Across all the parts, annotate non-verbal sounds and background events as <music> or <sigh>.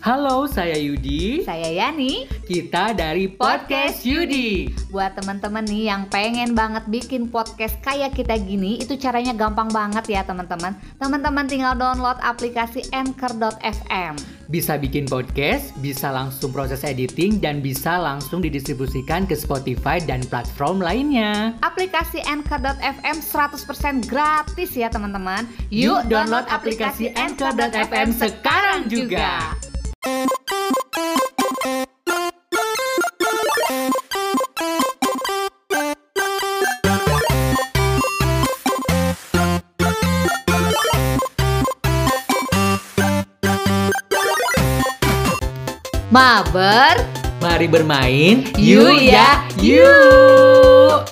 Halo, saya Yudi. Saya Yani. Kita dari Podcast Yudi. Buat teman-teman nih yang pengen banget bikin podcast kayak kita gini, itu caranya gampang banget ya teman-teman. Teman-teman tinggal download aplikasi Anchor.fm. Bisa bikin podcast, bisa langsung proses editing, dan bisa langsung didistribusikan ke Spotify dan platform lainnya. Aplikasi Anchor.fm 100% gratis ya teman-teman. Yuk download aplikasi Anchor.fm sekarang juga. Mabar, Mari bermain, Yuk ya, yuk.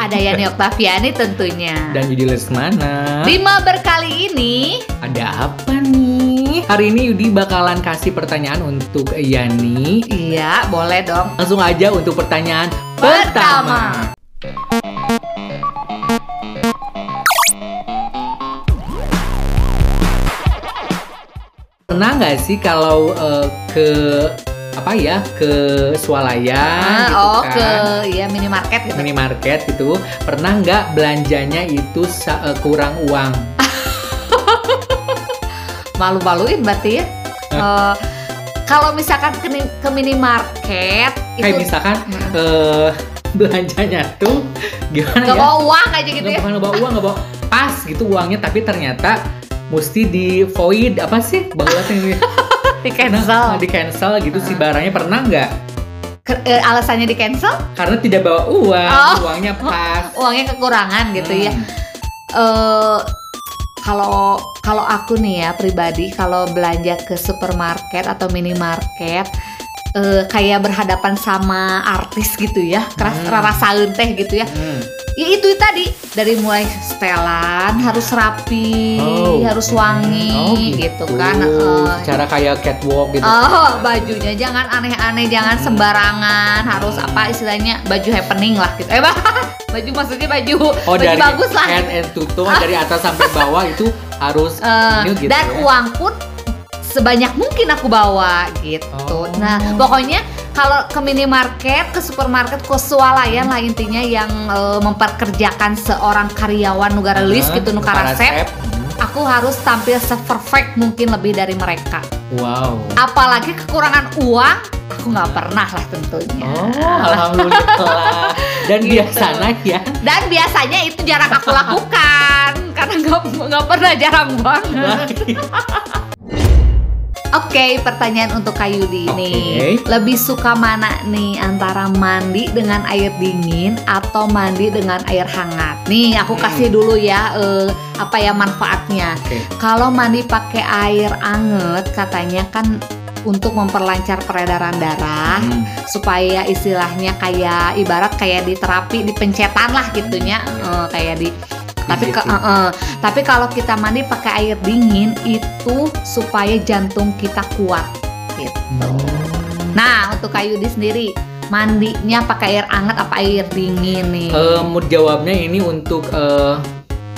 ada Yani Oktaviani tentunya. Dan Yudi Lesmana. Di Mabar kali ini, Ada apa nih? Hari ini Yudi bakalan kasih pertanyaan untuk Yani. iya boleh dong. Langsung aja untuk pertanyaan Pertama. pertama. Pernah nggak sih kalau eh, ke apa ya ke swalayan Ah, gitu oh kan? ke ya minimarket gitu. minimarket gitu pernah nggak belanjanya itu eh, kurang uang Malu-maluin berarti ya. Eh, kalau misalkan ke, ke minimarket kayak itu misalkan Hmm. eh, <laughs> belanjanya tuh gimana nggak ya bawa uang aja gitu nggak ya. bukan bawa uang nggak bawa pas gitu uangnya tapi ternyata mesti di void apa sih bahwa ini <laughs> Di cancel. di cancel gitu si Ah. barangnya pernah nggak eh, alasannya di cancel? karena tidak bawa uang Oh. uangnya pas <laughs> Uangnya kekurangan gitu ya. Hmm. Kalau kalau aku nih ya pribadi kalau belanja ke supermarket atau minimarket eh, kayak berhadapan sama artis gitu ya, keras Hmm. rasaeun teh gitu ya. Hmm. Ya itu tadi dari mulai setelan harus rapi, Oh. harus wangi Oh, gitu, kan. Eh, cara kayak catwalk gitu Oh, bajunya jangan aneh-aneh, jangan sembarangan, harus apa istilahnya baju happening lah gitu. Eh, <laughs> baju maksudnya baju oh baju dari bagus lah. head and to toe dari atas sampai bawah itu harus ini gitu dan ya. uang pun sebanyak mungkin aku bawa gitu. Oh. Nah, pokoknya kalau ke minimarket, ke supermarket, ke swalayan lah intinya yang eh, memperkerjakan seorang karyawan negara list Ah, gitu nukara resep, Hmm. aku harus tampil se-perfect mungkin lebih dari mereka. wow Apalagi kekurangan uang, aku nggak pernah lah tentunya. Oh, alhamdulillah. Dan Gitu. biasanya ya, Dan biasanya itu jarang aku lakukan karena nggak nggak pernah jarang banget. Oke, pertanyaan untuk Kayudi ini. Oke. Lebih suka mana nih antara mandi dengan air dingin atau mandi dengan air hangat? Nih, aku Hmm. kasih dulu ya eh, apa ya manfaatnya. Oke. Kalau mandi pakai air anget katanya kan untuk memperlancar peredaran darah Hmm. supaya istilahnya kayak ibarat kayak di terapi di pencetan lah gitunya eh, kayak di tapi ke, Gitu. eh, eh. tapi kalau kita mandi pakai air dingin itu supaya jantung kita kuat gitu. Nah untuk Kayudi sendiri mandinya pakai air hangat apa air dingin nih? Eh, mood jawabnya ini untuk eh,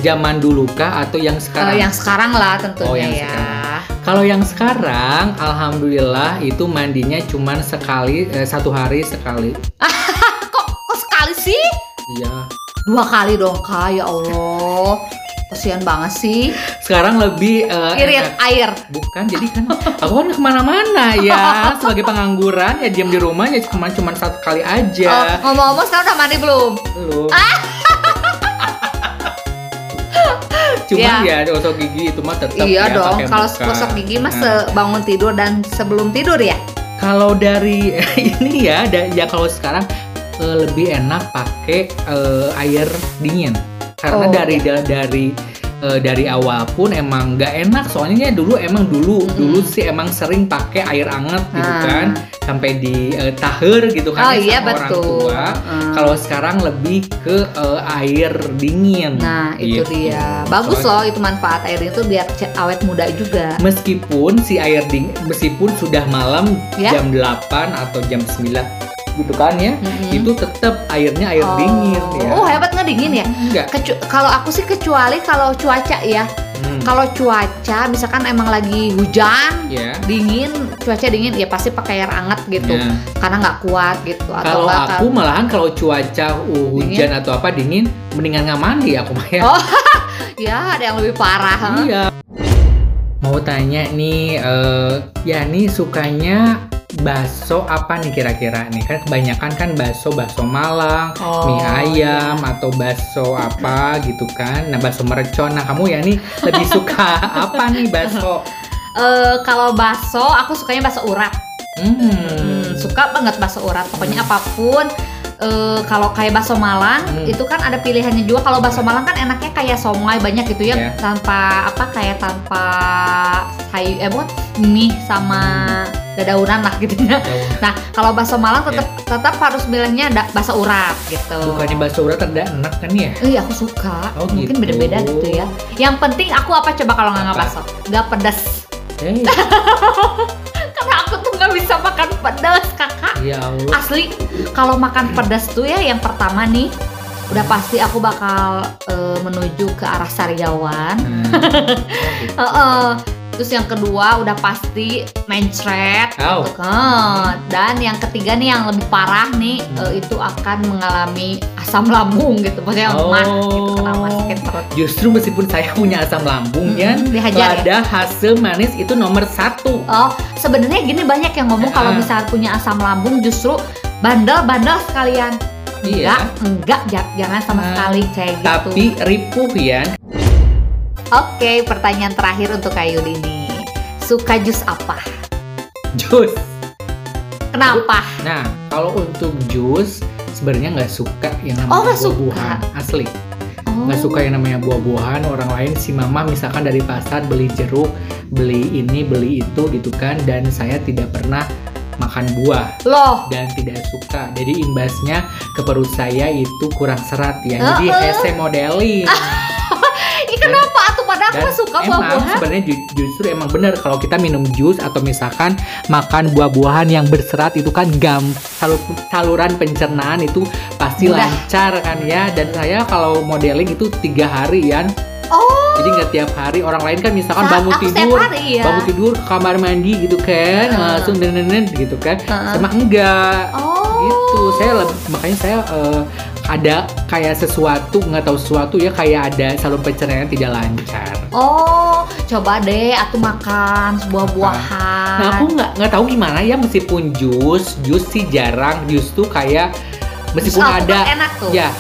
zaman dulu kah atau yang Eh, sekarang? yang sekarang lah tentunya Oh, yang ya. sekarang. Kalau yang sekarang, alhamdulillah itu mandinya cuman sekali, eh, satu hari sekali. <laughs> Dua kali dong kak ya Allah. Kasihan banget sih. Sekarang lebih eh, Irit enak. air. Bukan, jadi kan aku kan ke mana-mana ya sebagai pengangguran ya diam di rumah ya cuma cuma satu kali Oh, aja. ngomong-ngomong sekarang udah mandi belum? Belum. <laughs> Cuman ya gosok gigi itu mah tetap iya ya dong. Kalau gosok gigi mah Nah. bangun tidur dan sebelum tidur ya. Kalau dari <laughs> ini ya, da- ya kalau sekarang eh, lebih enak pakai eh, air dingin karena Oh, dari da- dari eh, dari awal pun emang nggak enak soalnya dulu emang dulu Mm-mm. dulu sih emang sering pakai air anget gitu Ah. kan sampai di eh, taher gitu Oh kan iya sama orang betul. tua. Hmm. Kalau sekarang lebih ke eh, air dingin. Nah itu Gitu. dia. Bagus Soalnya- loh itu manfaat air itu biar awet muda juga. Meskipun si air dingin, meskipun sudah malam Ya. jam 8 atau jam 9 gitu kan ya, Mm-mm. itu tetap airnya air Oh. dingin ya. Oh hebat ngedingin ya. Enggak. Kecu- kalau aku sih kecuali kalau cuaca ya. Hmm. Kalau cuaca misalkan emang lagi hujan, Ya. dingin, cuaca dingin, ya pasti pakai air hangat gitu. Ya. Karena nggak kuat gitu. Kalau nggak aku malahan kalau cuaca uh, hujan atau apa dingin, mendingan nggak mandi aku mah ya. Oh. <laughs> ya ada yang lebih parah. Iya. Mau tanya nih, eh ya nih sukanya bakso apa nih kira-kira nih kan kebanyakan kan bakso bakso Malang, Oh, mie ayam atau bakso apa gitu kan. Nah bakso mercon. Nah kamu ya nih lebih suka <laughs> apa nih bakso? Eh, kalau bakso, aku sukanya bakso urat. Hmm. Hmm, suka banget bakso urat. Pokoknya apa pun. eh, kalau kayak bakso Malang Hmm. itu kan ada pilihannya juga. Kalau bakso Malang kan enaknya kayak somai banyak gitu ya, Ya. tanpa apa kayak tanpa sayur eh bukan mie sama dadaunan lah gitu ya. Nah kalau bakso Malang tetap tetap harus bilangnya ada bakso urat gitu. Bukannya bakso urat ada enak kan ya? Iya aku suka. Oh, Mungkin gitu. beda-beda gitu ya. Yang penting aku apa coba kalau nggak bakso? Nggak pedas. Eh, <laughs> Karena aku tuh nggak bisa makan pedas kakak. ya Allah. Asli kalau makan pedas tuh ya yang pertama nih udah pasti aku bakal eh, menuju ke arah Sariawan. Hmm. <laughs> Oh, gitu. Terus yang kedua udah pasti mencret Au. gitu kan. Dan yang ketiga nih yang lebih parah nih eh, itu akan mengalami asam lambung gitu. Maksudnya Oh. mah gitu kenapa sakit perut. Justru meskipun saya punya asam lambung ya, Mm-mm, dihajar ya? ada hasil manis itu nomor satu. Oh, sebenarnya gini banyak yang ngomong Ya. kalau misalnya punya asam lambung justru bandel-bandel sekalian. Iya. Enggak, enggak, ja- jangan sama Nah, sekali kayak gitu. Tapi ripuh ya. Oke, pertanyaan terakhir untuk Kak Yudi nih. Suka jus apa? Jus. Kenapa? Nah, kalau untuk jus sebenarnya nggak suka yang namanya Oh, nggak suka. buah-buahan asli. Oh. Nggak suka yang namanya buah-buahan. Orang lain si mama misalkan dari pasar beli jeruk, beli ini, beli itu gitu kan. Dan saya tidak pernah makan buah Loh, dan tidak suka. Jadi imbasnya ke perut saya itu kurang serat ya. Jadi Heeh. hese modeling. <laughs> kenapa atuh padahal aku suka emang buah-buahan? sebenarnya ju- justru emang benar kalau kita minum jus atau misalkan makan buah-buahan yang berserat itu kan gam salur- saluran pencernaan itu pasti Mudah. lancar kan ya dan saya kalau modeling itu tiga hari ya Oh, jadi nggak tiap hari orang lain kan misalkan Sa- bangun tidur hari ya. bangun tidur ke kamar mandi gitu kan Heeh. langsung nenen gitu kan Heeh. sama enggak oh. Gitu saya makanya saya eh, ada kayak sesuatu nggak tahu sesuatu ya kayak ada saluran pencernaan tidak lancar Oh, coba deh aku makan buah-buahan. Nah aku nggak nggak tahu gimana ya meskipun jus jus sih jarang jus tuh kayak meskipun Jus ada enak tuh. ya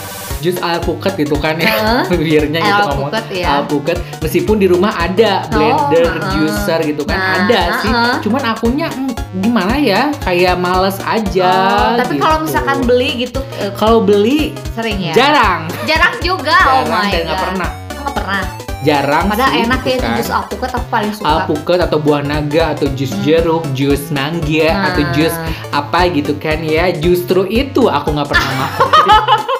jus alpukat gitu kan ya Heeh. <laughs> bibirnya gitu ngomong Alpukat, ya. alpukat meskipun di rumah ada blender heeh. juicer gitu kan Nah, ada sih heeh. cuman akunya mm, gimana ya kayak males aja Oh, tapi kalau gitu. misalkan beli gitu eh, kalau beli sering ya. jarang Jarang juga. oh jarang my dan God. pernah Nggak pernah. jarang Padahal sih, enak ya itu kan. jus alpukat aku paling suka. alpukat atau buah naga atau jus jeruk, jus mangga Nah. atau jus apa gitu kan ya. Justru itu aku nggak pernah mau. <laughs>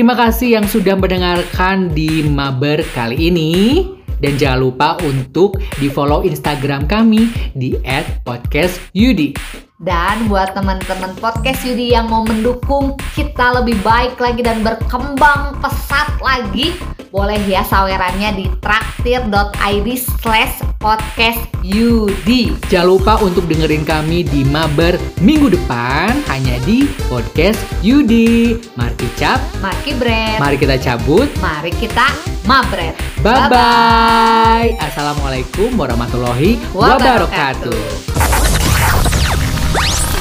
Terima kasih yang sudah mendengarkan di Maber kali ini. Dan jangan lupa untuk di follow Instagram kami di @podcastyudi. Dan buat teman-teman podcast Yudi yang mau mendukung kita lebih baik lagi dan berkembang pesat lagi, boleh ya sawerannya di traktir.id slash podcast Yudi. Jangan lupa untuk dengerin kami di Maber minggu depan hanya di podcast Yudi. Mari kita cap, Maki Brand, mari kita cabut. mari kita mabret. Bye bye. Assalamualaikum warahmatullahi Wabarakatuh. wabarakatuh.